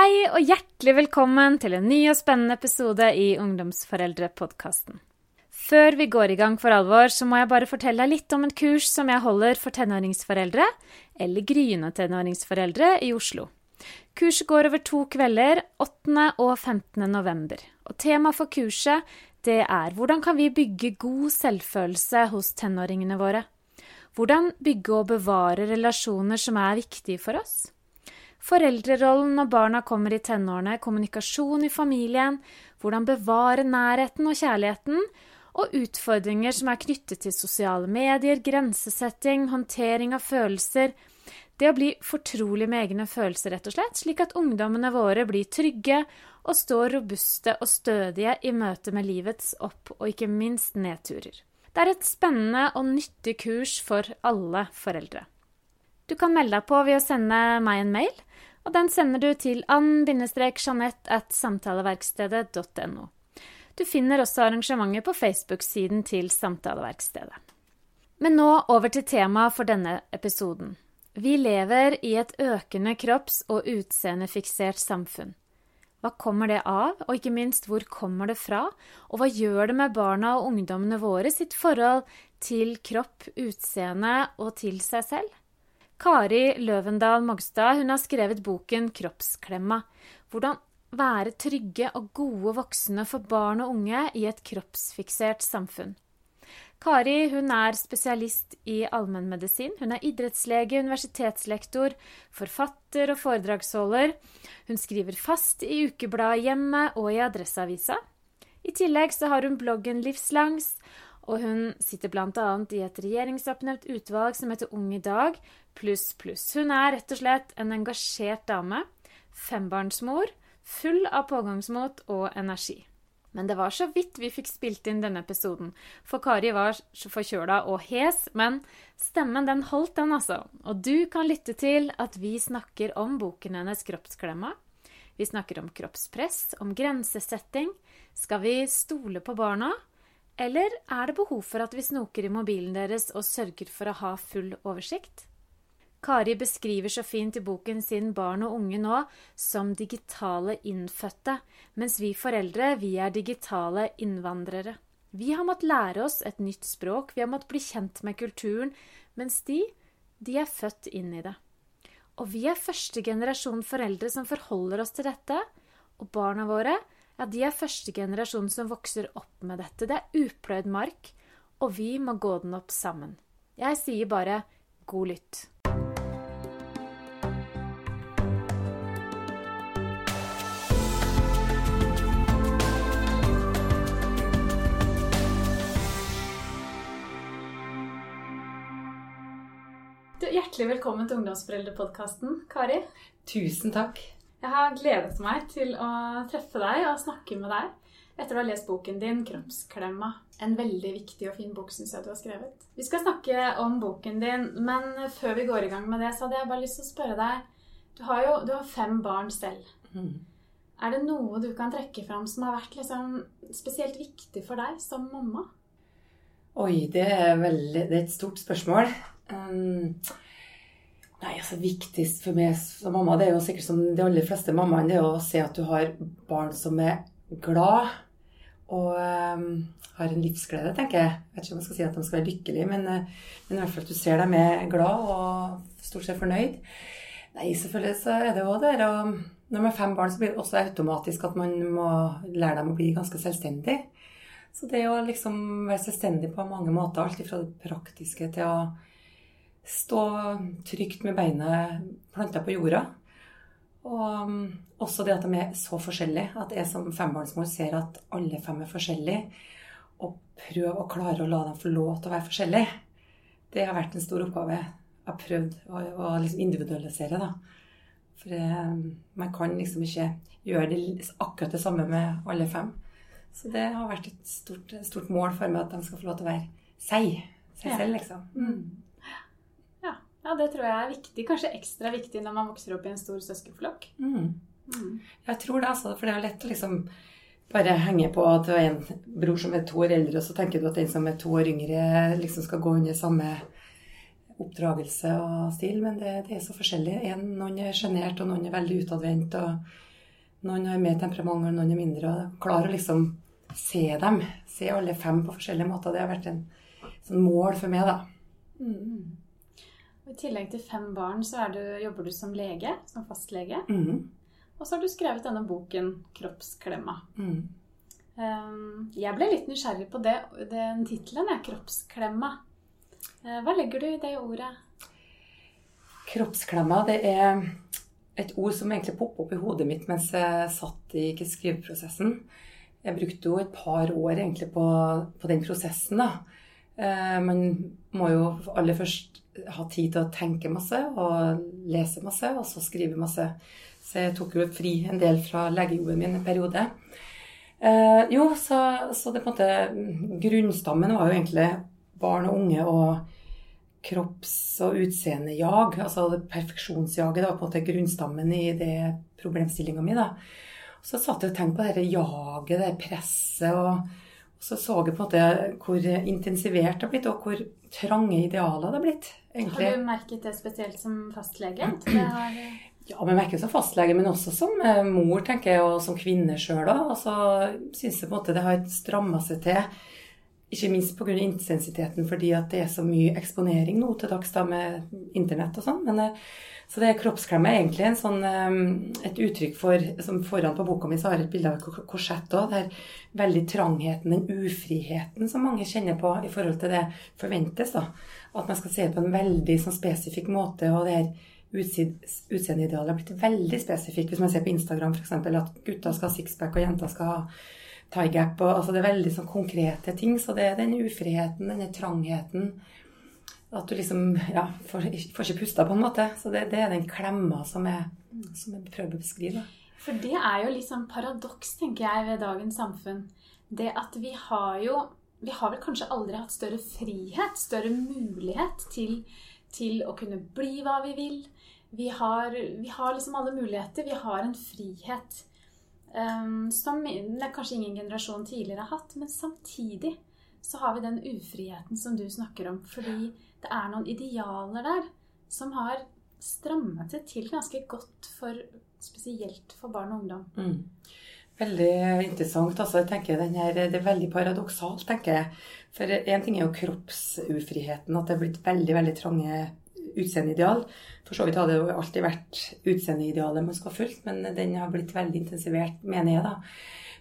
Hei og hjertelig velkommen til en ny og spennende episode i Ungdomsforeldrepodkasten. Før vi går i gang for alvor, så må jeg bare fortelle deg litt om et kurs som jeg holder for tenåringsforeldre, eller gryende tenåringsforeldre, i Oslo. Kurset går over to kvelder, 8. og 15. november. Og temaet for kurset det er hvordan kan vi bygge god selvfølelse hos tenåringene våre? Hvordan bygge og bevare relasjoner som er viktige for oss? Foreldrerollen når barna kommer i tenårene, kommunikasjon i familien, hvordan bevare nærheten og kjærligheten, og utfordringer som er knyttet til sosiale medier, grensesetting, håndtering av følelser, det å bli fortrolig med egne følelser, rett og slett, slik at ungdommene våre blir trygge og står robuste og stødige i møte med livets opp- og ikke minst nedturer. Det er et spennende og nyttig kurs for alle foreldre. Du kan melde deg på ved å sende meg en mail og den sender du til ann-jeanette.samtaleverkstedet.no. Du finner også arrangementet på Facebook-siden til Samtaleverkstedet. Men nå over til temaet for denne episoden. Vi lever i et økende kropps- og utseendefiksert samfunn. Hva kommer det av, og ikke minst hvor kommer det fra, og hva gjør det med barna og ungdommene våre sitt forhold til kropp, utseende og til seg selv? Kari Løvendal Mogstad hun har skrevet boken 'Kroppsklemma'. Hvordan være trygge og gode voksne for barn og unge i et kroppsfiksert samfunn. Kari hun er spesialist i allmennmedisin. Hun er idrettslege, universitetslektor, forfatter og foredragsholder. Hun skriver fast i ukebladet Hjemmet og i Adresseavisa. I tillegg så har hun bloggen Livslangs, og hun sitter bl.a. i et regjeringsoppnevnt utvalg som heter Ung i dag, pluss, pluss. Hun er rett og slett en engasjert dame. Fembarnsmor. Full av pågangsmot og energi. Men det var så vidt vi fikk spilt inn denne episoden, for Kari var forkjøla og hes, men stemmen den holdt, den altså. Og du kan lytte til at vi snakker om boken hennes 'Kroppsklemma'. Vi snakker om kroppspress, om grensesetting. Skal vi stole på barna? Eller er det behov for at vi snoker i mobilen deres og sørger for å ha full oversikt? Kari beskriver så fint i boken sin barn og unge nå som digitale innfødte, mens vi foreldre, vi er digitale innvandrere. Vi har måttet lære oss et nytt språk, vi har måttet bli kjent med kulturen, mens de, de er født inn i det. Og vi er første generasjon foreldre som forholder oss til dette, og barna våre, ja, de er første generasjon som vokser opp med dette. Det er upløyd mark, og vi må gå den opp sammen. Jeg sier bare god lytt. hjertelig velkommen til Ungdomsforeldrepodkasten, Kari. Tusen takk. Jeg har gledet meg til å treffe deg og snakke med deg etter å ha lest boken din 'Kroppsklemma'. En veldig viktig og fin bok, syns jeg du har skrevet. Vi skal snakke om boken din, men før vi går i gang med det, så hadde jeg bare lyst til å spørre deg Du har jo du har fem barn selv. Mm. Er det noe du kan trekke fram som har vært liksom spesielt viktig for deg som mamma? Oi, det er, veldig, det er et stort spørsmål. Um, Nei, altså Viktigst for meg som mamma, det er jo sikkert som de aller fleste mammaene, det er å se at du har barn som er glad og um, har en livsglede, tenker jeg. Jeg vet ikke om jeg skal si at de skal være lykkelige, men, uh, men i hvert fall at du ser dem er glad og stort sett fornøyd. Nei, selvfølgelig så er det jo det og Når man har fem barn, så blir det også automatisk at man må lære dem å bli ganske selvstendig. Så det å liksom være selvstendig på mange måter, alt fra det praktiske til å stå trygt med beinet planta på jorda. Og um, også det at de er så forskjellige. At jeg som fembarnsmor ser at alle fem er forskjellige. Og prøve å klare å la dem få lov til å være forskjellige. Det har vært en stor oppgave. Jeg har prøvd å, å liksom individualisere, da. For eh, man kan liksom ikke gjøre det akkurat det samme med alle fem. Så det har vært et stort, stort mål for meg at de skal få lov til å være seg. Seg selv, liksom. Mm. Ja, det tror jeg er viktig. Kanskje ekstra viktig når man vokser opp i en stor søskenflokk. Mm. Mm. Jeg tror det, altså. For det er lett å liksom bare henge på at du har en bror som er to år eldre, og så tenker du at den som er to år yngre, liksom skal gå under samme oppdragelse og stil. Men det, det er så forskjellig. En, noen er sjenert, og noen er veldig utadvendt. og noen har mer temperament, og noen er mindre. Og Klarer å liksom se dem. Se alle fem på forskjellige måter. Det har vært en sånn mål for meg, da. Mm. I tillegg til fem barn så du, jobber du som lege, som fastlege. Mm. Og så har du skrevet denne boken 'Kroppsklemma'. Mm. Um, jeg ble litt nysgjerrig på det, den tittelen, 'Kroppsklemma'. Uh, hva legger du i det ordet? Kroppsklemma, det er et ord som egentlig poppa opp i hodet mitt mens jeg satt i skriveprosessen. Jeg brukte jo et par år egentlig på, på den prosessen. da. Uh, man må jo aller først ha tid til å tenke masse og lese masse, og så skrive masse. Så jeg tok jo fri en del fra legejobben min en periode. Eh, jo, så, så, det på en måte Grunnstammen var jo egentlig barn og unge og kropps- og utseendejag. Altså perfeksjonsjaget. Det var på en måte grunnstammen i det problemstillinga mi. da. Så satt jeg og tenkte på dette jaget, det presset. og så så jeg på en måte hvor intensivert det har blitt, og hvor trange idealer det har blitt. Egentlig. Har du merket det spesielt som fastlege? Har... Ja, vi merker det som fastlege, men også som eh, mor, tenker jeg, og som kvinne sjøl. Og så syns jeg på en måte det har stramma seg til. Ikke minst pga. intensiteten, fordi at det er så mye eksponering nå til dags da med internett og sånn. Eh, så det kroppsklemme er egentlig sånn, et uttrykk for som Foran på boka mi så har jeg et bilde av et korsett òg. Er veldig trangheten, den ufriheten som mange kjenner på i forhold til det forventes. da. At man skal se på en veldig sånn spesifikk måte. og det her Utseendeidealet har blitt veldig spesifikt. Hvis man ser på Instagram f.eks. at gutta skal ha sixpack og jenter skal ha tie gap. Og, altså det er veldig sånn konkrete ting. Så det er den ufriheten, denne trangheten at du liksom ja, får, får ikke pusta, på en måte. Så det, det er den klemma som jeg, som jeg, prøver å beskrive. For det er jo litt sånn paradoks, tenker jeg, ved dagens samfunn. Det at vi har jo Vi har vel kanskje aldri hatt større frihet, større mulighet til, til å kunne bli hva vi vil. Vi har, vi har, liksom alle muligheter. Vi har en frihet um, som kanskje ingen generasjon tidligere har hatt. Men samtidig så har vi den ufriheten som du snakker om. Fordi det er noen idealer der som har strammet det til ganske godt for spesielt for barn og ungdom. Mm. Veldig interessant. Altså, jeg tenker her, Det er veldig paradoksalt, tenker jeg. For én ting er jo kroppsufriheten, at det er blitt veldig veldig trange utseendeideal. For så vidt har det jo alltid vært utseendeidealet man skal ha fulgt, men den har blitt veldig intensivert, mener jeg, da.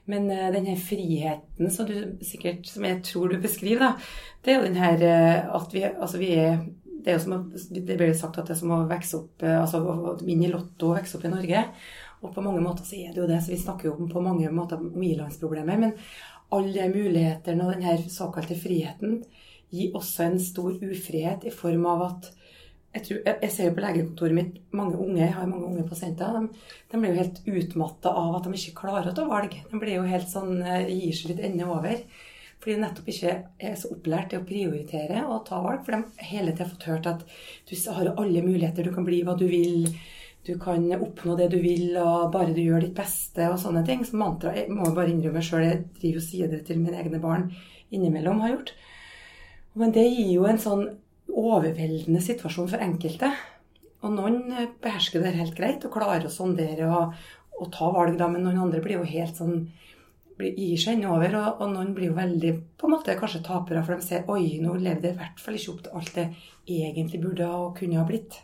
Men uh, denne friheten som, du, sikkert, som jeg tror du beskriver, da, det er jo den her uh, at vi, altså vi er det, er jo som det blir sagt at det er som å vokse opp, uh, altså å vinne i Lotto og vokse opp i Norge. Og på mange måter så er det jo det. Så vi snakker jo på mange måter om ilandsproblemer. Men alle mulighetene og denne såkalte friheten gir også en stor ufrihet i form av at jeg, tror, jeg, jeg, ser jo på legekontoret mitt mange unge, jeg har mange unge pasienter. De, de blir jo helt utmatta av at de ikke klarer å ta valg. De blir jo helt sånn, eh, gir seg litt ende over. Fordi de nettopp ikke er så opplært til å prioritere og ta valg. For de hele tida fått hørt at du har alle muligheter, du kan bli hva du vil. Du kan oppnå det du vil, og bare du gjør ditt beste og sånne ting. Så mantra jeg må bare innrømme sjøl, jeg driver og sier det til mine egne barn innimellom har gjort. Men det gir jo en sånn overveldende situasjon for enkelte. Og noen behersker det helt greit og klarer å sondere og, og ta valg, da, men noen andre blir jo helt sånn gir seg over, og, og, noen blir jo veldig på en måte kanskje tapere, for de ser oi, nå levde jeg i hvert fall ikke opp til alt det egentlig burde og kunne ha blitt.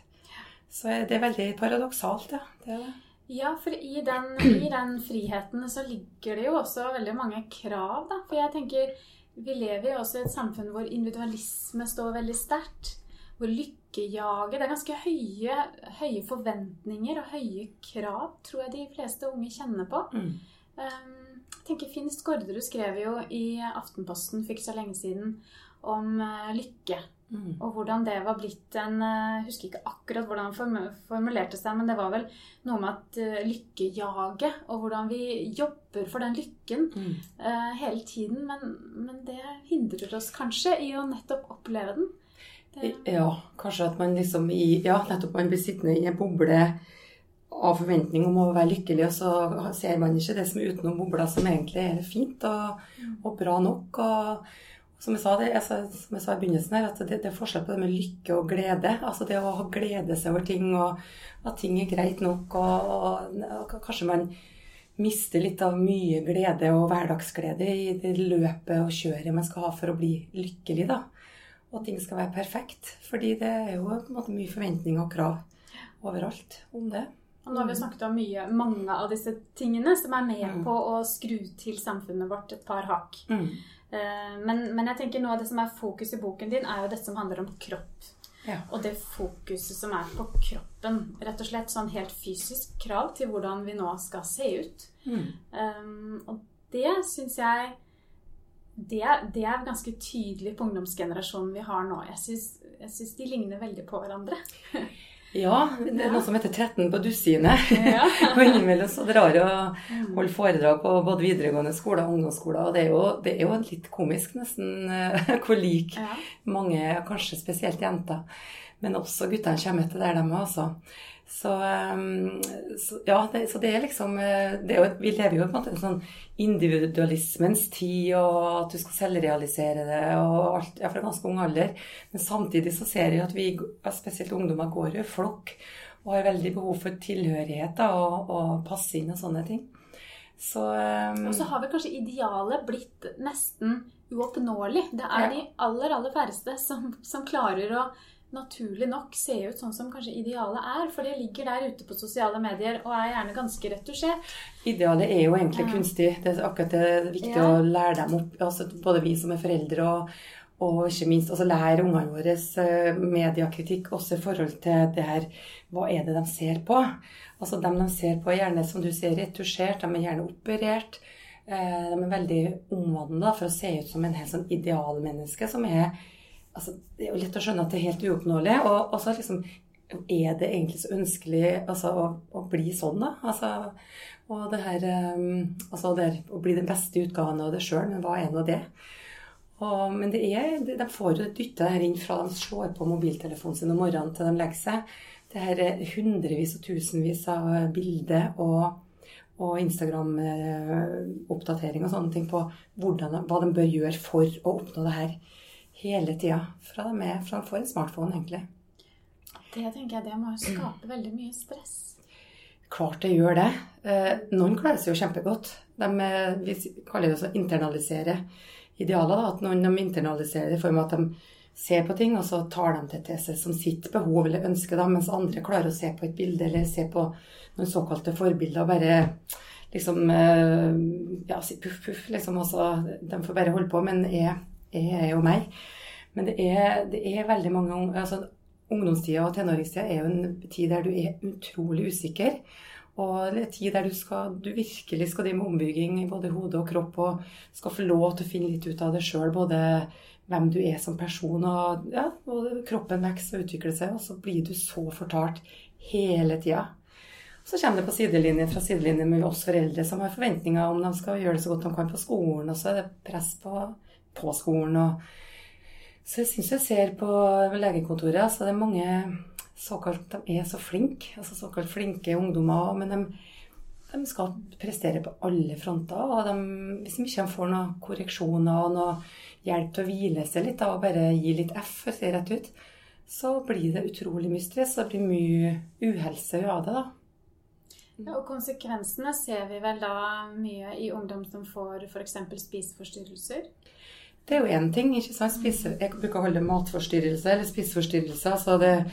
Så det er veldig paradoksalt, ja. Det det. Ja, for i den, i den, friheten så ligger det jo også veldig mange krav, da. For jeg tenker vi lever jo også i et samfunn hvor individualisme står veldig sterkt. Hvor lykkejaget Det er ganske høye, høye, forventninger og høye krav, tror jeg de fleste unge kjenner på. Mm. Um, jeg tenker Finn Skårderud skrev jo i Aftenposten for ikke så lenge siden om uh, lykke. Mm. Og hvordan det var blitt en Jeg uh, husker ikke akkurat hvordan han formulerte seg, men det var vel noe med at uh, lykkejaget, og hvordan vi jobber for den lykken mm. uh, hele tiden. Men, men, det hindrer oss kanskje i å nettopp oppleve den. Det... Ja, kanskje at man liksom i Ja, nettopp man blir sittende i en boble av forventning om å være lykkelig, og så ser man ikke det som er utenom bobla, som egentlig er fint og, mm. og bra nok. og som jeg sa, det, altså, som jeg sa i begynnelsen her, at det, det, er forskjell på det med lykke og glede. Altså det å glede seg over ting, og at ting er greit nok, og, og, og kanskje man mister litt av mye glede og hverdagsglede i det løpet og kjøret man skal ha for å bli lykkelig, da. Og ting skal være perfekt. Fordi det er jo måte mye forventninger og krav overalt om det. Og nå har vi snakket om mye, mange av disse tingene som er med Mm. på å skru til samfunnet vårt et par hakk. Mm. Eh, Men, men jeg tenker noe av det som er fokus i boken din, er jo dette som handler om kropp. Ja. Og det fokuset som er på kroppen. Rett og slett sånn helt fysisk krav til hvordan vi nå skal se ut. Mm. Um, og det syns jeg det, det er ganske tydelig på ungdomsgenerasjonen vi har nå. Jeg syns de ligner veldig på hverandre. Ja, det er noe som heter 13 på dusinet. Ja. og innimellom så drar jeg og holder foredrag på både videregående skoler og ungdomsskoler. Og det er jo, det er jo litt komisk nesten eh, hvor lik Ja. mange, kanskje spesielt jenter, men også guttene kommer etter der de er, altså. Så, um, så ja, det, så det er liksom eh, det er jo, Vi lever jo på en måte en sånn individualismens tid, og at du skal selvrealisere det, og alt, ja, fra ganske ung alder. Men samtidig så ser jeg at vi, spesielt ungdommer, går jo i flokk og har veldig behov for tilhørighet da, og, og passe inn og sånne ting. Så um, Og så har vi kanskje idealet blitt nesten uoppnåelig. Det er Ja. de aller, aller færreste som, som klarer å naturlig nok se ut sånn som kanskje idealet er. For det ligger der ute på sosiale medier og er gjerne ganske retusjert. Idealet er jo egentlig kunstig. Det er akkurat det er viktig Ja. å lære dem opp. Altså, både vi som er foreldre og, og ikke minst altså, lære ungene våre eh, mediekritikk også i forhold til det her Hva er det de ser på? Altså Dem de ser på, er gjerne som du sier, retusjert. De er gjerne operert. Eh, de er veldig omvandla for å se ut som en helt sånn idealmenneske som er altså, Det er jo lett å skjønne at det er helt uoppnåelig. Og, og så liksom er det egentlig så ønskelig altså, å, å bli sånn, da? Altså, og det her um, altså det her, å bli den beste utgaven av det sjøl, men hva er nå det? Og, men det er, de får jo dytta her inn fra de slår på mobiltelefonen sin om morgenen til de legger seg. Det her er hundrevis og tusenvis av bilder og, og Instagram-oppdatering og sånne ting på hvordan, hva de bør gjøre for å oppnå det her hele tida. Fra de, er, fra de får en smartphone, egentlig. Det tenker jeg det må jo skape veldig mye stress. Klart det gjør det. Eh, noen klarer seg jo kjempegodt. De, eh, vi kaller det å internalisere idealer. Da. At noen de internaliserer det i form av at de ser på ting, og så tar de det til seg som sitt behov eller ønske, da, mens andre klarer å se på et bilde eller se på noen såkalte forbilder og bare liksom eh, Ja, si puff, puff, liksom. Altså, de får bare holde på. Men jeg, er jo meg. Men det er, det er veldig mange altså, Ungdomstida og tenåringstida er jo en tid der du er utrolig usikker. Og det er en tid der du, skal, du virkelig skal drive med ombygging i både hode og kropp og skal få lov til å finne litt ut av det sjøl. Både hvem du er som person, og, ja, og kroppen vokser og utvikler seg. Og så blir du så fortalt hele tida. Så kommer det på sidelinje fra sidelinje med oss foreldre som har forventninger om de skal gjøre det så godt de kan på skolen, og så er det press på, på skolen. og så jeg syns jeg ser på legekontoret altså det er mange såkalt De er så flinke, altså såkalt flinke ungdommer, men de, de skal prestere på alle fronter. Og de, hvis de ikke får noen korreksjoner og noe hjelp til å hvile seg litt da, og bare gi litt F, for å si rett ut, så blir det utrolig mye stress og det blir mye uhelse av det. da. Ja, og konsekvensene ser vi vel da mye i ungdom som får f.eks. spiseforstyrrelser. Det er jo én ting. ikke sant? Spise, jeg bruker å holde matforstyrrelse eller spiseforstyrrelser, så det er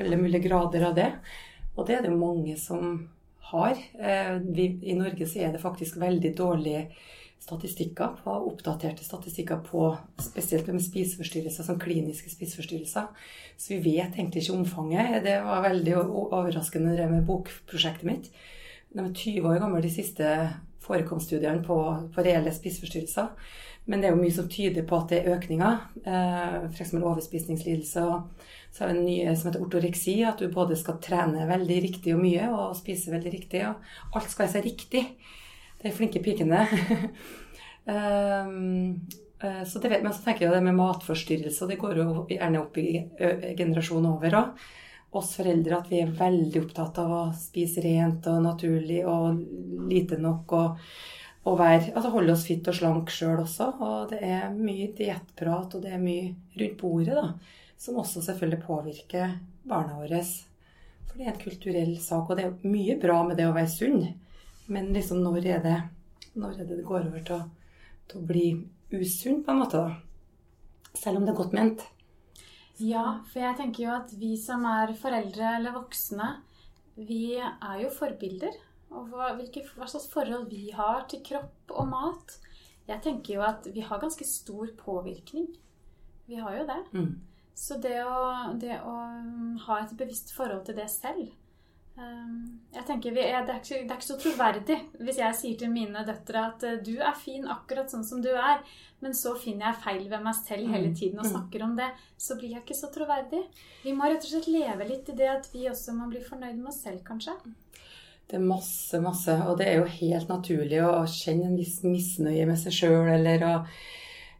alle mulige grader av det. Og det er det mange som har. Eh, vi, I Norge så er det faktisk veldig dårlige statistikker, på, oppdaterte statistikker på spesielt med spiseforstyrrelser, som kliniske spiseforstyrrelser. Så vi vet egentlig ikke omfanget. Det var veldig overraskende det med bokprosjektet mitt. De er 20 år gamle, de siste forekomststudiene på, på reelle spiseforstyrrelser. Men det er jo mye som tyder på at det er økninger. Eh, F.eks. overspisningslidelser. Så er det en ny som heter ortoreksi, at du både skal trene veldig riktig og mye, og spise veldig riktig. Og alt skal være så riktig. Er flinke pikene. um, eh, så det vet, men så tenker jeg det med matforstyrrelse, det går jo gjerne opp i generasjonen over òg. Oss foreldre at vi er veldig opptatt av å spise rent og naturlig og lite nok. og og være, altså holde oss fit og slank sjøl også. Og det er mye diettprat og det er mye rundt bordet da, som også selvfølgelig påvirker barna våre. For det er en kulturell sak, og det er mye bra med det å være sunn. Men liksom når er det når er det det går over til å, til å bli usunn, på en måte? da? Selv om det er godt ment. Ja, for jeg tenker jo at vi som er foreldre eller voksne, vi er jo forbilder. Og hva, hvilke, hva slags forhold vi har til kropp og mat. Jeg tenker jo at vi har ganske stor påvirkning. Vi har jo det. Mm. Så det å, det å ha et bevisst forhold til det selv um, jeg tenker vi er, det, er ikke, det er ikke så troverdig hvis jeg sier til mine døtre at uh, du er fin akkurat sånn som du er, men så finner jeg feil ved meg selv hele Mm. tiden og Mm. snakker om det, så blir jeg ikke så troverdig. Vi må rett og slett leve litt i det at vi også må bli fornøyd med oss selv, kanskje. Det er masse, masse. Og det er jo helt naturlig å kjenne en viss misnøye med seg sjøl, eller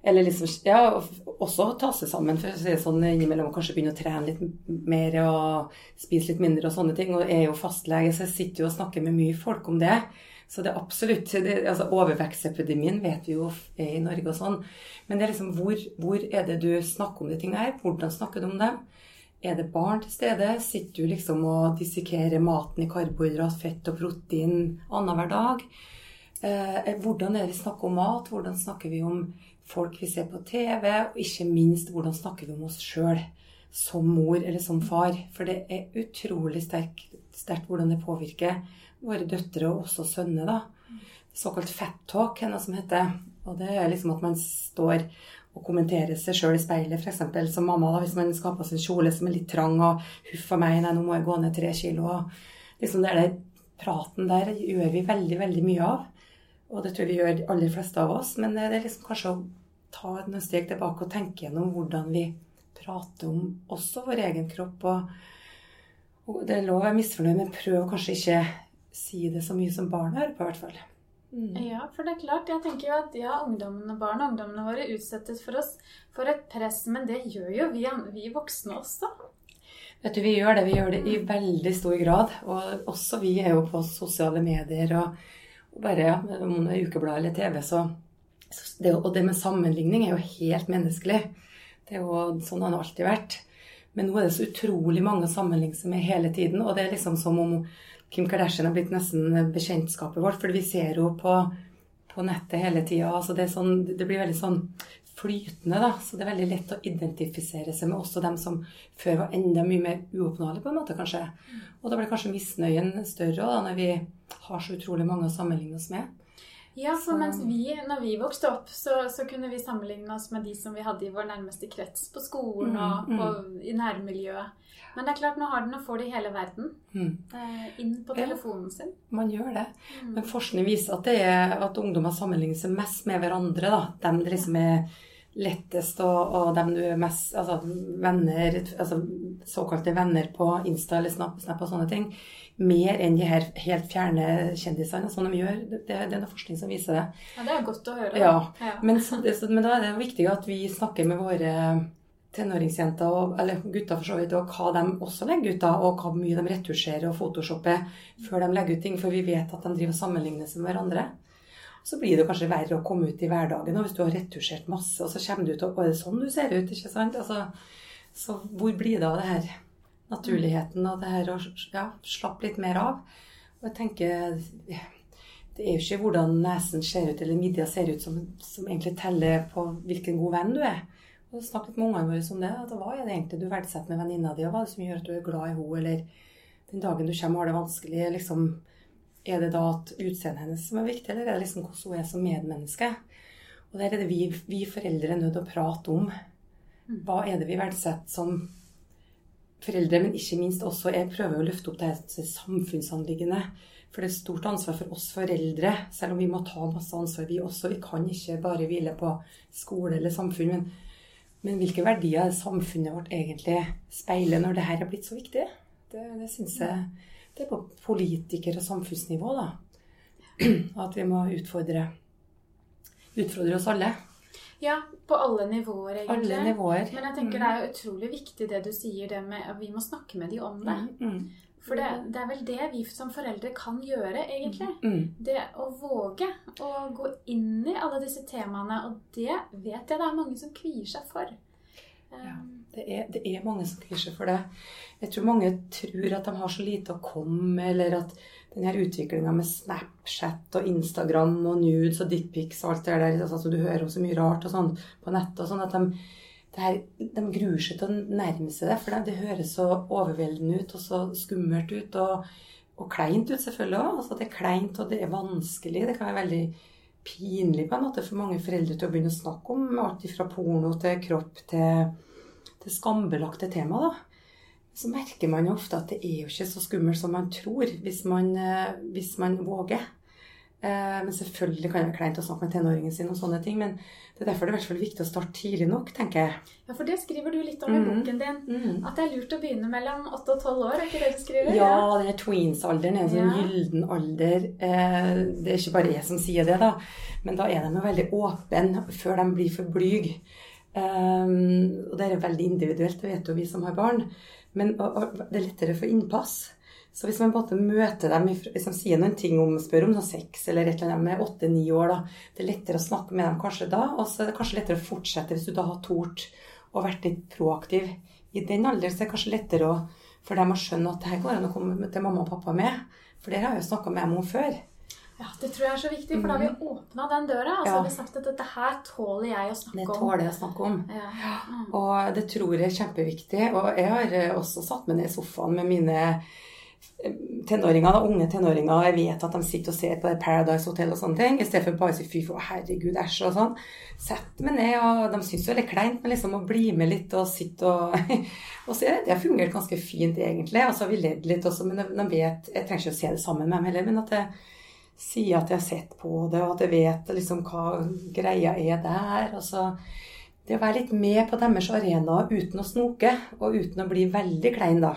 eller liksom, ja, også ta seg sammen for å si det sånn innimellom kanskje begynne å trene litt mer og spise litt mindre og sånne ting. Og jeg er jo fastlege, så jeg sitter jo og snakker med mye folk om det. Så det er absolutt det, altså Overvekstepidemien vet vi jo er i Norge og sånn. Men det er liksom hvor, hvor er det du snakker om de tingene her? Hvordan snakker du om dem? Er det barn til stede? Sitter du liksom og dissekerer maten i karbohydrat, fett og protein annenhver dag? Eh, hvordan er det vi snakker om mat? Hvordan snakker vi om folk vi ser på TV? Og ikke minst, hvordan snakker vi om oss sjøl som mor eller som far? For det er utrolig sterkt hvordan det påvirker våre døtre og også sønner. da. Såkalt fat talk, er noe som heter. Og det er liksom at man står og kommentere seg sjøl i speilet, f.eks. som mamma, da, hvis man skal ha på seg kjole som er litt trang, og 'huff a meg, nei, nå må jeg gå ned tre kilo'. Liksom det der praten der gjør vi veldig, veldig mye av. Og det tror vi gjør de aller fleste av oss. Men det er liksom kanskje å ta et steg tilbake og tenke gjennom hvordan vi prater om også vår egen kropp. Og, og det er lov å være misfornøyd, men prøv kanskje ikke si det så mye som barn hører på, i hvert fall. Mm. Ja, for det er klart. Jeg tenker jo at ja, ungdommene, barn og ungdommene våre utsettes for oss for et press, men det gjør jo vi, vi voksne også. Vet du, Vi gjør det. Vi gjør det i veldig stor grad. Og også vi er jo på sosiale medier og, og bare ja, om det er ukeblad eller TV, så, så det, Og det med sammenligning er jo helt menneskelig. Det er jo Sånn har det alltid vært. Men nå er det så utrolig mange sammenligninger som er hele tiden. Og det er liksom som om Kim Kardashian har blitt nesten bekjentskapet vårt. For vi ser jo på, på nettet hele tida. Altså det, sånn, det blir veldig sånn flytende, da. Så det er veldig lett å identifisere seg med også dem som før var enda mye mer uoppnåelige, på en måte, kanskje. Og da blir kanskje misnøyen større da, når vi har så utrolig mange å sammenligne oss med. Ja, for mens vi, når vi vokste opp, så, så kunne vi sammenligne oss med de som vi hadde i vår nærmeste krets på skolen Mm, og mm. på, i nærmiljøet. Men det er klart, nå har den og får det i hele verden. Mm. Eh, inn på Ja. telefonen sin. Man gjør det. Mm. Men forskning viser at, det er, at ungdommer sammenligner seg mest med hverandre. da. De liksom er lettest, og, og dem du er mest Altså venner, altså såkalte venner på Insta eller Snap, Snap og sånne ting. Mer enn de her helt fjerne kjendisene. Sånn de gjør. Det, det er noe forskning som viser det. Ja, det er godt å høre. Ja. Ja. Men, men da er det viktig at vi snakker med våre tenåringsjenter, og, eller gutter for så vidt, og hva de også legger ut, da, og hvor mye de retusjerer og photoshopper før de legger ut ting, for vi vet at de driver og sammenligner seg med hverandre. Så blir det kanskje verre å komme ut i hverdagen og hvis du har retusjert masse, og så kommer du og «Å, er sånn du ser ut? ikke sant? Altså, så hvor blir det av det her naturligheten og det her å ja, slappe litt mer av? Og jeg tenker det er jo ikke hvordan nesen ser ut eller midja ser ut som, som egentlig teller på hvilken god venn du er. Og Snakk litt med ungene våre om det. at Hva er det egentlig du verdsetter med venninna di, og hva er det som gjør at du er glad i henne, eller den dagen du kommer og har det vanskelig, liksom, er det da at utseendet hennes som er viktig, eller er det liksom hvordan hun er som medmenneske? Og der er det vi, vi foreldre er nødt til å prate om. Hva er det vi verdsetter som foreldre, men ikke minst også Jeg prøver å løfte opp det her samfunnsanliggende. For det er et stort ansvar for oss foreldre, selv om vi må ta masse ansvar, vi også. Vi kan ikke bare hvile på skole eller samfunn. Men, men hvilke verdier er samfunnet vårt egentlig speiler når det her er blitt så viktig? Det, det syns jeg det er på politiker- og samfunnsnivå, da. At vi må utfordre, utfordre oss alle. Ja, på alle nivåer, egentlig. Alle nivåer. Men jeg tenker det er utrolig viktig det du sier, det med at vi må snakke med de om det. Mm, For det, det er vel det vi som foreldre kan gjøre, egentlig. mm, Det å våge å gå inn i alle disse temaene, og det vet jeg det er mange som kvier seg for. Ja, det er, det er mange som kvier seg for det. Jeg tror mange tror at de har så lite å komme med, eller at denne utviklinga med Snapchat og Instagram og nudes og dickpics og alt det der altså, Du hører om så mye rart og sånn på nettet og sånn at de, her, de gruer seg til å nærme seg det. For det, det høres så overveldende ut og så skummelt ut. og og kleint ut, selvfølgelig òg. Altså, det er kleint, og det er vanskelig. Det kan være veldig pinlig på en måte for mange foreldre til å begynne å snakke om alt fra porno til kropp til, til skambelagte tema. da. Så merker man jo ofte at det er jo ikke så skummelt som man tror, hvis man, eh, hvis man våger. Eh, men selvfølgelig kan det være kleint å snakke med tenåringen sin om sånne ting. Men det er derfor det er i hvert fall viktig å starte tidlig nok, tenker jeg. Ja, for det skriver du litt om i mm. boken din. Mm. At det er lurt å begynne mellom 8 og 12 år, er ikke det du skriver? Ja, den tweens-alderen er en sånn ja. gylden alder. Eh, det er ikke bare jeg som sier det, da. Men da er de veldig åpne før de blir for blyge. Og det er veldig individuelt, det vet jo vi som har barn. Men det er lettere å få innpass. Så hvis man på en måte møter dem, hvis de sier noen ting om, spør om sex eller et eller annet med åtte-ni år, da, det er lettere å snakke med dem kanskje da. Og så er det kanskje lettere å fortsette hvis du da har tort og vært litt proaktiv. I den alderen så er det kanskje lettere å, for dem å skjønne at det her går an å komme til mamma og pappa med. For det har jeg jo snakka med dem om før. Ja, Det tror jeg er så viktig, for da har vi mm. åpna den døra. Altså, så har vi sagt at dette her tåler jeg å snakke om. Det tåler jeg å snakke om. Ja. Mm. Og det tror jeg er kjempeviktig. Og jeg har eh, også satt meg ned i sofaen med mine tenåringer, unge tenåringer, jeg vet at de sitter og ser på det Paradise Hotel og sånne ting, i stedet for bare å si fy for herregud, æsj og sånn. Sett meg ned, og de syns jo det er kleint, men liksom å bli med litt og sitte og Og så det har fungert ganske fint, egentlig. Og så har vi ledd litt også, men de vet Jeg trenger ikke å se det sammen med dem heller, men at jeg sier at jeg har sett på det, og at jeg vet liksom hva greia er der. og så det å være litt med på deres arena uten å snoke, og uten å bli veldig klein, da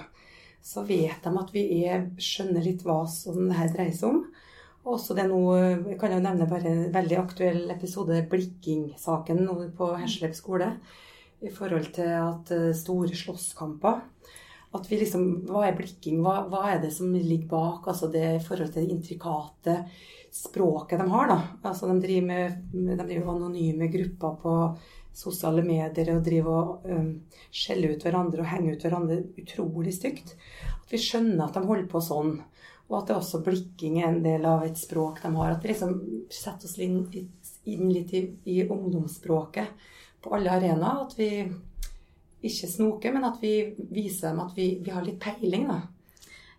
så vet de at vi er, skjønner litt hva som det her dreier seg om. Og også det nå, jeg kan jo nevne bare en veldig aktuell episode, blikking-saken på Hersleb skole. I forhold til at eh, store slåsskamper. At vi liksom, Hva er blikking? Hva, hva, er det som ligger bak? altså det I forhold til det intrikate språket de har. da. Altså De driver med, de driver anonyme grupper på sosiale medier og drive og um, skjelle ut hverandre og henge ut hverandre utrolig stygt. At vi skjønner at de holder på sånn. Og at det også blikking er en del av et språk de har. At vi liksom setter oss inn, inn litt i, i, ungdomsspråket på alle arenaer. At vi ikke snoker, men at vi viser dem at vi, vi har litt peiling. da.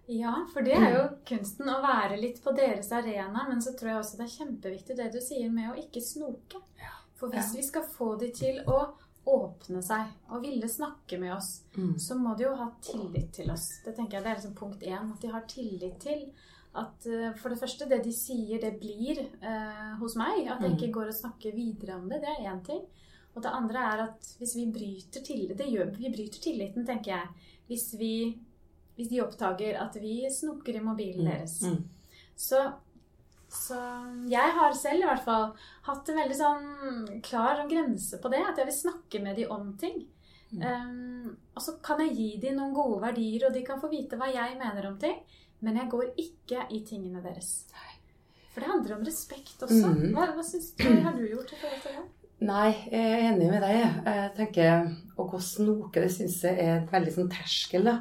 Ja, for det er jo kunsten å være litt på deres arena. Men så tror jeg også det er kjempeviktig det du sier med å ikke snoke. Ja. For hvis ja. vi skal få de til å åpne seg og ville snakke med oss, mm. så må de jo ha tillit til oss. Det tenker jeg det er liksom punkt én. At de har tillit til at uh, for det første, det de sier, det blir uh, hos meg. At jeg mm. ikke går og snakker videre om det. Det er én ting. Og det andre er at hvis vi bryter det gjør, Vi bryter tilliten, tenker jeg. Hvis, vi, hvis de oppdager at vi snoker i mobilen mm. deres. Mm. Så så jeg har selv i hvert fall hatt en veldig sånn klar grense på det. At jeg vil snakke med dem om ting. Mm. Um, og så kan jeg gi dem noen gode verdier, og de kan få vite hva jeg mener om ting. Men jeg går ikke i tingene deres. For det handler om respekt også. Mm. Hva, hva synes du, har du gjort i forhold til det? Nei, jeg er enig med deg. Jeg tenker Å gå snoke, det syns jeg er et veldig sånn terskel. da.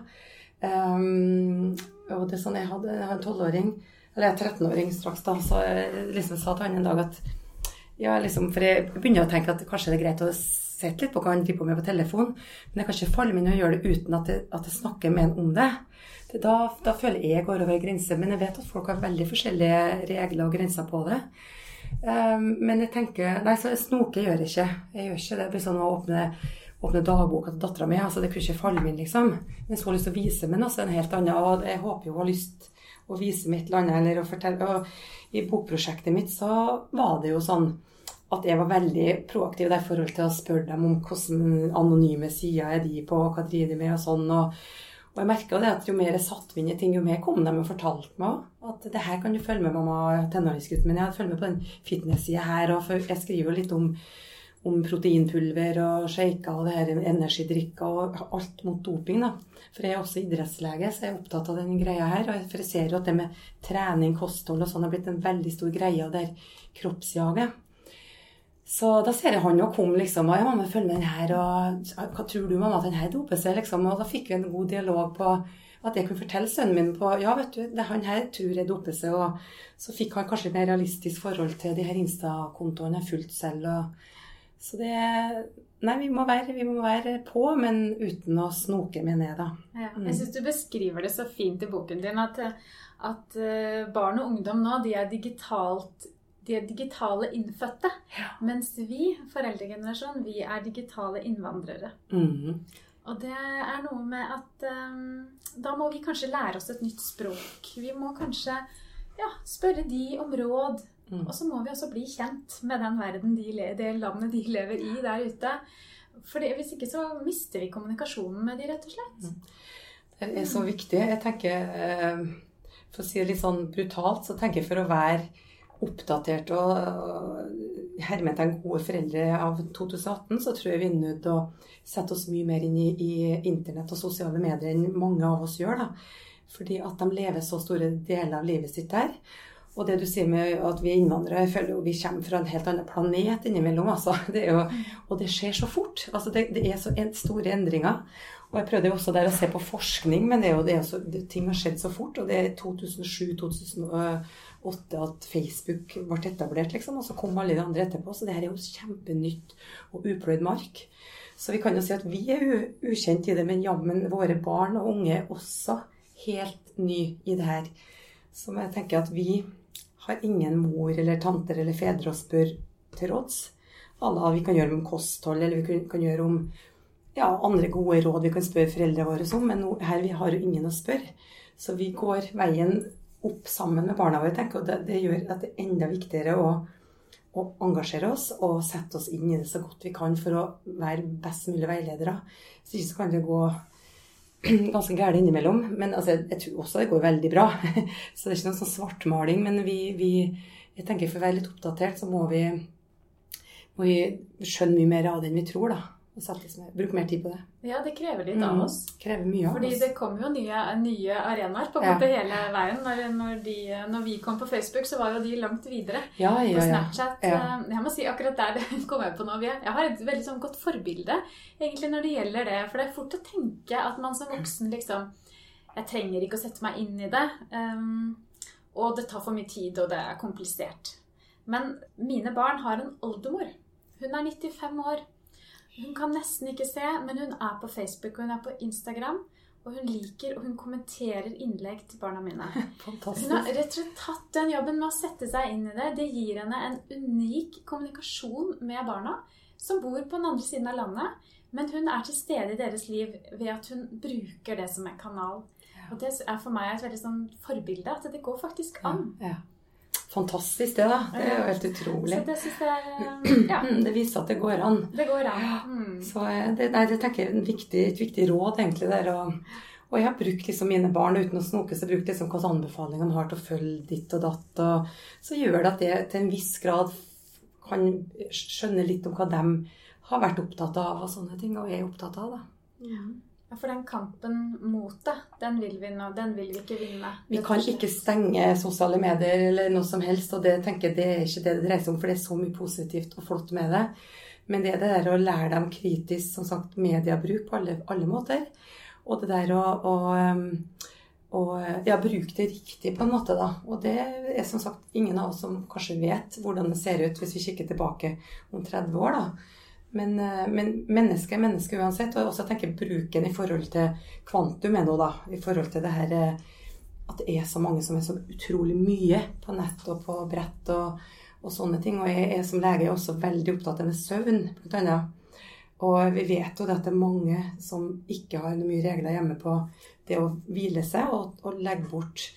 Um, og det er sånn, Jeg hadde jeg har en tolvåring eller jeg er 13-åring straks, da, så jeg liksom sa til han en dag at ja, liksom, For jeg begynner å tenke at kanskje det er greit å sette litt på hva han driver på med på telefon, men jeg kan ikke falle meg inn og gjøre det uten at jeg, at jeg snakker med han om det. da, da, føler jeg jeg går over grenser. Men jeg vet at folk har veldig forskjellige regler og grenser på det. Um, men jeg tenker Nei, så snoke gjør jeg ikke. Jeg gjør ikke det. Det blir sånn å åpne, åpne dagboka til dattera mi. Altså, det kunne ikke falle min, liksom. Men så har lyst til å vise meg noe en helt annen. Og jeg håper jo hun har lyst å vise mitt land eller å fortelle. Og i bokprosjektet mitt så var det jo sånn at jeg var veldig proaktiv i forhold til å spørre dem om hvordan anonyme sider er de på, hva driver de med og sånn. og og jeg merka det at jo mer jeg satte inn i ting, jo mer kom de og fortalte meg at det her kan du følge med mamma, tenåringsgutten min. Jeg følger med på den fitness-sida her. Og jeg skriver jo litt om, om proteinpulver og shaker og det her energidrikker og alt mot doping. da. For jeg er også idrettslege, så jeg er opptatt av den greia her. For jeg ser jo at det med trening, kosthold og sånn har blitt en veldig stor greie og det er kroppsjaget. Så da ser jeg han jo kom liksom og ja, mamma, følg med den her, og hva tror du, mamma, at den her doper seg, liksom? Og da fikk vi en god dialog på at jeg kunne fortelle sønnen min på ja, vet du, det han her tror jeg doper seg. Og så fikk han kanskje et mer realistisk forhold til de her Insta-kontoene jeg fulgte selv. Og, så det Nei, vi må, være, vi må være på, men uten å snoke med ned, da. Ja, jeg syns du beskriver det så fint i boken din at, at eh, barn og ungdom nå, de er digitalt de er digitale innfødte. Ja. Mens vi, foreldregenerasjonen, vi er digitale innvandrere. Mm. Og det er noe med at um, da må vi kanskje lære oss et nytt språk. Vi må kanskje ja, spørre de om råd. Mm. Og så må vi også bli kjent med den verden, de, det landet de lever i der ute. For hvis ikke så mister vi kommunikasjonen med de, rett og slett. Mm. Det er så viktig. Jeg tenker, eh, For å si det litt sånn brutalt, så tenker jeg for å være oppdatert og hermetegn gode foreldre av 2018, så tror jeg vi er nødt til å sette oss mye mer inn i, i, internett og sosiale medier enn mange av oss gjør. da. Fordi at de lever så store deler av livet sitt der. Og det du sier med at vi er innvandrere, jeg føler jo vi kommer fra en helt annen planet innimellom. Altså. Det jo, og det skjer så fort. Altså det, det, er så store endringer. Og jeg prøvde jo også der å se på forskning, men det er jo, det er så, ting har skjedd så fort. Og det er 2007-2008 at Facebook ble etablert, liksom. Og så kom alle de andre etterpå. Så det her er jo kjempenytt og upløyd mark. Så vi kan jo si at vi er ukjent i det, men jammen våre barn og unge er også helt ny i det her. Så jeg tenker at vi har ingen mor eller tanter eller fedre å spørre til råds. Alle vi kan gjøre om kosthold, eller vi kan gjøre om ja, andre gode råd vi kan spørre foreldrene våre om, men her vi har jo ingen å spørre. Så vi går veien opp sammen med barna våre, tenker, og det, det gjør at det er enda viktigere å, å, engasjere oss og sette oss inn i det så godt vi kan for å være best mulig veiledere. Så ikke så kan det gå ganske gærent innimellom. Men altså, jeg tror også det går veldig bra. Så det er ikke noen sånn svartmaling. Men vi, vi, jeg tenker for å være litt oppdatert, så må vi, må vi skjønne mye mer av det enn vi tror, da liksom, bruke mer tid på det. Ja, det krever litt av mm. oss. krever mye av Fordi oss. det kommer jo nye, nye arenaer på en måte ja. hele veien. Når, når, de, når, vi kom på Facebook, så var jo de langt videre. Ja, ja, på Snapchat. Eh, jeg må si akkurat der det kommer jeg på nå. Jeg har et veldig sånn godt forbilde egentlig når det gjelder det. For det er fort å tenke at man som voksen liksom Jeg trenger ikke å sette meg inn i det. Um, og det tar for mye tid, og det er komplisert. Men mine barn har en oldemor. Hun er 95 år. Hun kan nesten ikke se, men hun er på Facebook og hun er på Instagram. Og hun liker og hun kommenterer innlegg til barna mine. Fantastisk. Hun har rett og slett tatt den jobben med å sette seg inn i det. Det gir henne en unik kommunikasjon med barna som bor på den andre siden av landet. Men hun er til stede i deres liv ved at hun bruker det som en kanal. Og det er for meg et veldig sånn forbilde at det går faktisk an. Ja, ja fantastisk, det, da. Det er jo helt utrolig. Så det synes jeg ja. Det viser at det går an. Det går an. Mm. Så eh, det, nei, det tenker jeg er viktig, et viktig råd, egentlig, der. Og, og jeg har brukt liksom mine barn uten å snoke, så brukt liksom hvilke anbefalinger de har til å følge ditt og datt. Og så gjør det at jeg til en viss grad kan skjønne litt om hva de har vært opptatt av, og sånne ting, og er opptatt av. da. Mm. For den kampen mot det, den vil vi nå, den vil vi ikke vinne. Vi kan ikke stenge sosiale medier eller noe som helst, og det tenker jeg det er ikke det det dreier seg om, for det er så mye positivt og flott med det. Men det er det der å lære dem kritisk som sagt, mediebruk på alle, alle måter. Og det der å, å, å ja, bruke det riktig på en måte, da. Og det er som sagt ingen av oss som kanskje vet hvordan det ser ut hvis vi kikker tilbake om 30 år, da. Men, eh, men menneske er menneske uansett. Og også tenker bruken i forhold til kvantum er noe, da. I forhold til det her eh, at det er så mange som er så utrolig mye på nett og på brett og, og sånne ting. Og jeg er som lege også veldig opptatt av søvn, blant annet. Og vi vet jo at det er mange som ikke har noe mye regler hjemme på det å hvile seg og, og legge bort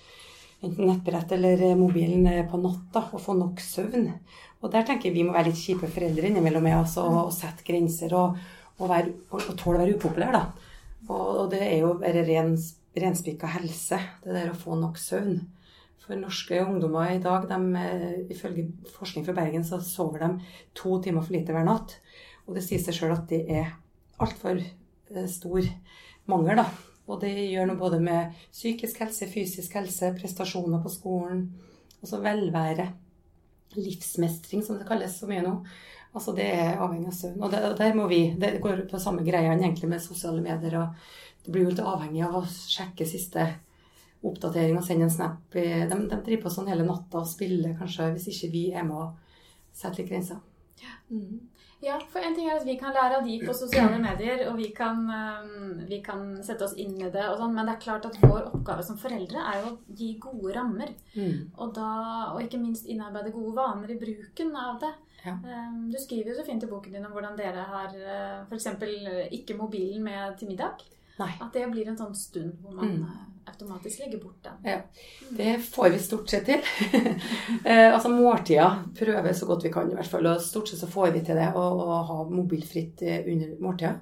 enten nettbrett eller mobilen på natta og få nok søvn. Og der tenker jeg vi må være litt kjipe foreldre innimellom med oss og, og sette grenser og, og, være, og, og tåle å være upopulær, da. Og, det er jo bare ren, renspikka helse, det der å få nok søvn. For norske ungdommer i dag, de, eh, ifølge forskning fra Bergen, så sover de to timer for lite hver natt. Og det sier seg sjøl at det er altfor eh, stor mangel, da. Og det gjør noe både med psykisk helse, fysisk helse, prestasjoner på skolen, altså velvære livsmestring, som det kalles så mye nå. Altså det er avhengig av søvn. Og, det, der må vi Det går på samme greiene egentlig med sosiale medier. og Det blir jo litt avhengig av å sjekke siste oppdatering og sende en snap. De, de driver på sånn hele natta og spiller kanskje, hvis ikke vi er med og setter litt grenser. Mm. Ja, for en ting er at vi kan lære av de på sosiale medier, og vi kan, um, vi kan sette oss inn i det og sånn, men det er klart at vår oppgave som foreldre er jo å gi gode rammer. Mm. Og, da, og ikke minst innarbeide gode vaner i bruken av det. Ja. Um, du skriver jo så fint i boken din om hvordan dere har uh, f.eks. ikke mobilen med til middag. Nei. At det blir en sånn stund hvor man mm. Automatisk legge bort den. Ja, Det får vi stort sett til. eh, altså måltida prøver så godt vi kan, i hvert fall. Og stort sett så får vi til det å, å ha mobilfritt eh, under måltida.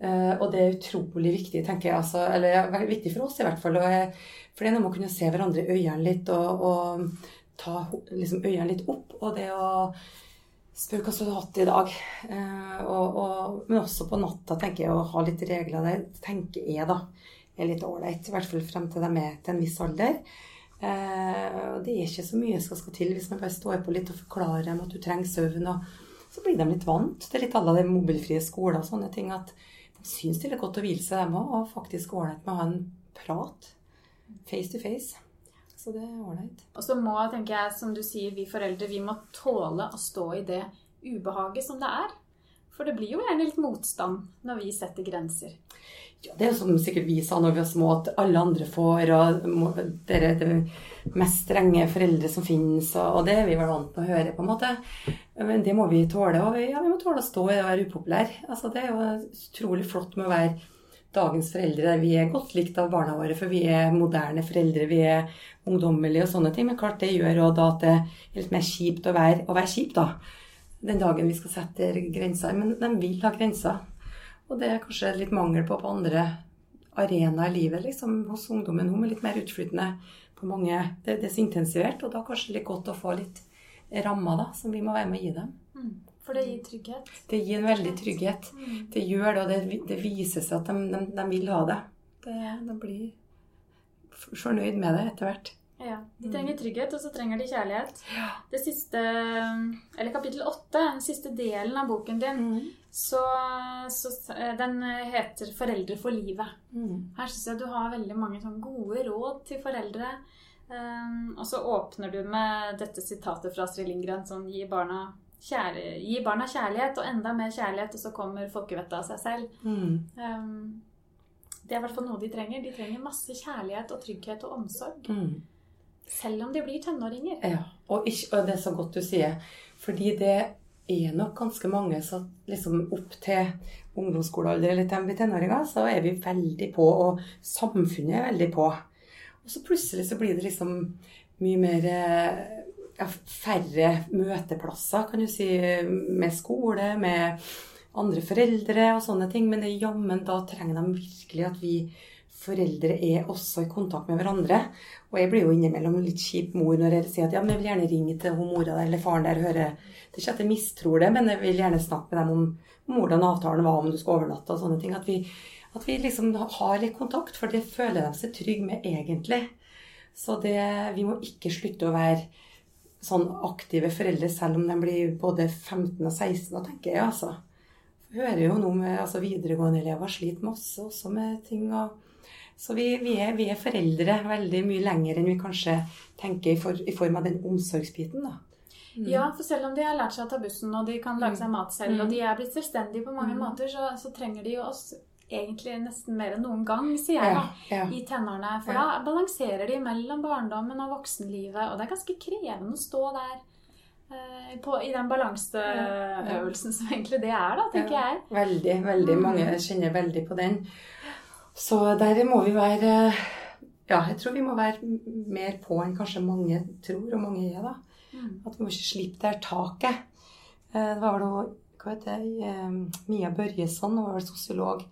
Eh, og det er utrolig viktig, tenker jeg. Altså, eller viktig for oss i hvert fall. Og, for det er noe med å kunne se hverandre i øynene litt og, og ta liksom, øynene litt opp. Og det å spørre hva du har hatt i dag. Eh, og, og, men også på natta tenker jeg å ha litt regler der, tenker jeg, da er litt ålreit. I hvert fall frem til de er til en viss alder. Eh, det er ikke så mye som skal til hvis man bare står på litt og forklarer dem at du trenger søvn. Og så blir de litt vant. Er litt alle de mobilfrie skoler og sånne ting. At de syns det er godt å hvile seg, dem òg. Og faktisk ålreit med å ha en prat face to face. Så det er ålreit. Og så må, tenker jeg, som du sier, vi foreldre vi må tåle å stå i det ubehaget som det er. For det blir jo gjerne litt motstand når vi setter grenser. Ja, det er jo som sikkert vi sa når vi var små, at alle andre får, og dere er det mest strenge foreldre som finnes, og det er vi vel vant til å høre, på en måte. Men det må vi tåle. Og ja, vi må tåle å stå i og være upopulær. Altså, det er jo utrolig flott med å være dagens foreldre der vi er godt likt av barna våre, for vi er moderne foreldre, vi er ungdommelige og sånne ting. Men klart det gjør òg da at det er litt mer kjipt å være, å være kjip, da. Den dagen vi skal sette grenser. Men de vil ha grenser. Og det er kanskje litt mangel på på andre arenaer i livet liksom, hos ungdommen nå, med litt mer utflytende på mange. Det, det er så intensivert, og da er det kanskje litt godt å få litt rammer da, som vi må være med å gi dem. Mm. For det gir trygghet? Det gir en veldig trygghet. Mm. Det gjør det, og det, det, viser seg at de, de, de vil ha det. det. De blir fornøyd med det etter hvert. Ja, De trenger trygghet, og så trenger de kjærlighet. Ja. Det siste, eller kapittel åtte, den siste delen av boken din, mm. så, så, Den heter 'Foreldre for livet'. Mm. Her syns jeg du har veldig mange sånn gode råd til foreldre. Um, og så åpner du med dette sitatet fra Astrid Lindgren som gir barna, kjære, gi barna kjærlighet, og enda mer kjærlighet, og så kommer folkevettet av seg selv. Mm. Um, det er i hvert fall noe de trenger. De trenger masse kjærlighet og trygghet og omsorg. Mm. Selv om de blir tenåringer. Ja, og, ikke, og, det er så godt du sier. Fordi det er nok ganske mange som liksom opp til ungdomsskolealder eller til de blir tenåringer, så er vi veldig på, og samfunnet er veldig på. Og så plutselig så blir det liksom mye mer ja, færre møteplasser, kan du si, med skole, med andre foreldre og sånne ting. Men jammen da trenger de virkelig at vi foreldre er også i kontakt med hverandre. Og jeg blir jo innimellom litt kjip mor når jeg sier at ja, men jeg vil gjerne ringe til hun mora der eller faren der og høre Det er ikke at jeg mistror det, men jeg vil gjerne snakke med dem om, hvordan avtalen var, om du skal overnatte og sånne ting. At vi, at vi liksom har litt kontakt, for det føler de seg trygge med egentlig. Så det, vi må ikke slutte å være sånn aktive foreldre selv om de blir både 15 og 16, da tenker jeg altså. Hører jo noe med altså videregående elever sliter masse også med ting. og så vi, vi, er, vi, er, foreldre veldig mye lenger enn vi kanskje tenker i, for, i form av den omsorgsbiten. da. Mm. Ja, for selv om de har lært seg å ta bussen og de kan lage seg mat selv, mm. og de er blitt selvstendige på mange mm. måter, så, så, trenger de jo oss egentlig nesten mer enn noen gang, sier jeg, ja, ja. i tenårene. For ja. da balanserer de mellom barndommen og voksenlivet, og det er ganske krevende å stå der. Eh, på, I den balanseøvelsen som egentlig det er, da, tenker jeg. Veldig, veldig. Mm. Mange kjenner veldig på den. Så der må vi være Ja, jeg tror vi må være mer på enn kanskje mange tror, og mange er, da. Mm. At vi må ikke slippe det her taket. Eh, det var noe hva heter det, eh, Mia Børjesson, hun var sosiolog,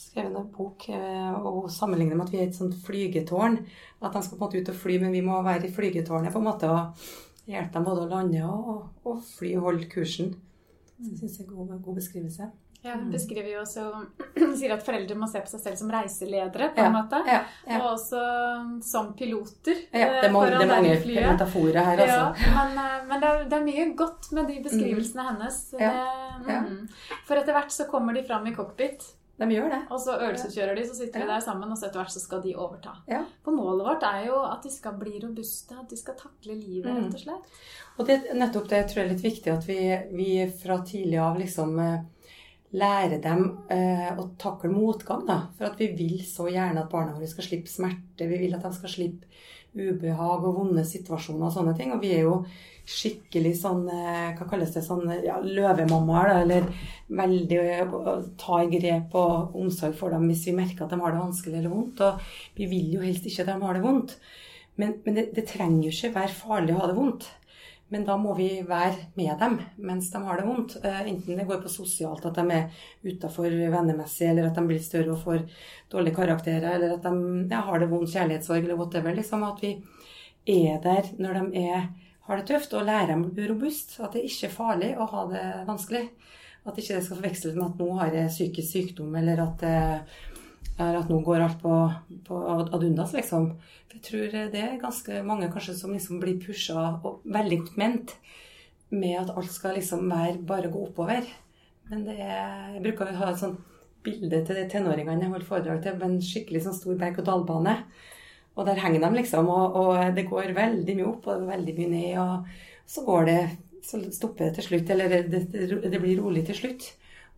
skrev en bok eh, og sammenlignet sammenligner med at vi er et sånt flygetårn. At de skal på en måte ut og fly, men vi må være i flygetårnet på en måte og hjelpe dem både å lande og, og fly og holde kursen. Så jeg syns det er en god, god beskrivelse. Ja, hun beskriver jo også sier at foreldre må se på seg selv som reiseledere, på en måte. Ja, ja. Og også som piloter. ja det er mange, det er mange metaforer her, altså. Ja, men, eh, men det, er, det, er, mye godt med de beskrivelsene hennes. Ja, det, mm. For etter hvert så kommer de fram i cockpit. De gjør det. Og så øvelseskjører de, så sitter de der sammen, og så etter hvert så skal de overta. Ja. For målet vårt er jo at de skal bli robuste, at de skal takle livet, rett og slett. Og det, nettopp det tror jeg er litt viktig at vi, vi fra tidlig av liksom eh, lærer dem eh, å takle motgang. Da. For at vi vil så gjerne at barna våre skal slippe smerte. Vi vil at de skal slippe ubehag og vonde situasjoner og sånne ting. Og vi er jo skikkelig sånn eh, Hva kalles det? Sånn ja, løvemammaer, da. Eller veldig å ta i grep og omsorg for dem hvis vi merker at de har det vanskelig eller vondt. Og vi vil jo helst ikke at de har det vondt. Men, men det, det, trenger jo ikke være farlig å ha det vondt. Men da må vi være med dem mens de har det vondt. Eh, enten det går på sosialt, at de er utafor vennemessig, eller at de blir større og får dårlige karakterer, eller at de ja, har det vondt, kjærlighetssorg eller whatever. Liksom, at vi er der når de er har det tøft, og lærer dem å bli robust. At det ikke er farlig å ha det vanskelig. At ikke det skal forveksles med at nå har jeg psykisk sykdom, eller at, at nå går alt på, på ad undas, liksom. Jeg tror det er ganske mange kanskje som liksom blir pusha og veldig godt ment med at alt skal liksom være bare gå oppover. Men det er Jeg bruker å ha et sånt bilde til de tenåringene jeg holdt foredrag til, med en skikkelig sånn stor berg-og-dal-bane. Og der henger de, liksom. Og, og, det går veldig mye opp og veldig mye ned. Og så går det Så stopper det til slutt. Eller det, det, det blir rolig til slutt.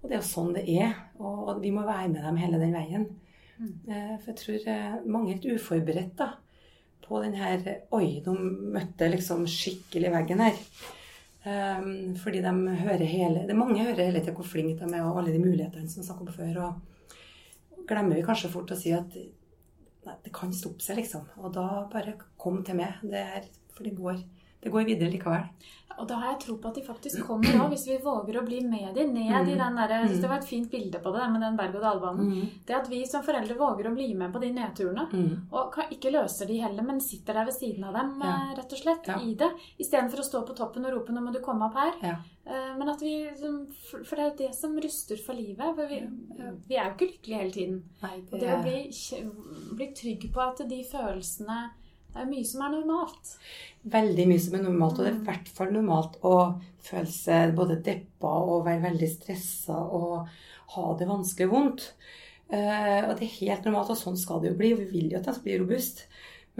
Og det er jo sånn det er. Og vi må være med dem hele den veien. Mm. Eh, for jeg tror eh, mange er litt uforberedt da, på den her Oi, de møtte liksom skikkelig veggen her. Um, fordi de hører hele det Mange hører hele tiden hvor flinke de er, og alle de mulighetene som vi snakket om før. Og glemmer vi kanskje fort å si at Nei, det kan stoppe seg, liksom. Og da bare kom til meg. Det er, for det går, det går videre likevel. Og da har jeg tro på at de faktisk kommer òg, hvis vi våger å bli med dem ned mm. i den der, Jeg syns det var et fint bilde på det med den berg-og-dal-banen. Mm. Det at vi som foreldre våger å bli med på de nedturene. Mm. Og ikke løser de heller, men sitter der ved siden av dem ja. Eh, rett og slett ja. i det. Istedenfor å stå på toppen og rope 'nå må du komme opp her'. Ja. Eh, men at vi, For det er det som ruster for livet. For vi, vi er jo ikke lykkelige hele tiden. Nei, det... Og det å bli, bli trygg på at de følelsene det er mye som er normalt. Veldig mye som er normalt. Og det er i hvert fall normalt å føle seg både deppa og være veldig stressa og ha det vanskelig og vondt. Uh, og det er helt normalt, og sånn skal det jo bli. Og vi vil jo at de skal bli robust.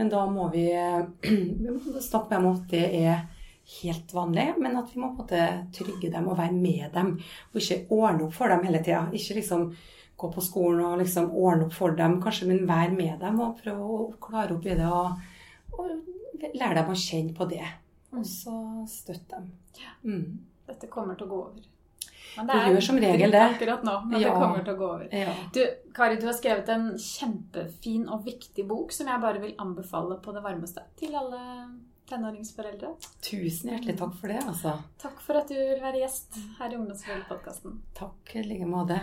Men da må vi, vi snakke med om at det er helt vanlig, men at vi må på en måte trygge dem og være med dem. Og ikke ordne opp for dem hele tida. Ikke liksom gå på skolen og liksom ordne opp for dem, kanskje, men være med dem og prøve å klare opp i det. og og lære dem å kjenne på det. Og så støtt dem. Mm. Dette kommer til å gå over. Men det, det gjør som regel det. akkurat nå, men ja. det kommer til å gå over. Ja. Du, Kari, du har skrevet en kjempefin og viktig bok som jeg bare vil anbefale på det varmeste til alle tenåringsforeldre. Tusen hjertelig takk for det, altså. Takk for at du vil være gjest her i Ungdomsforeldrepodkasten. Takk i like måte.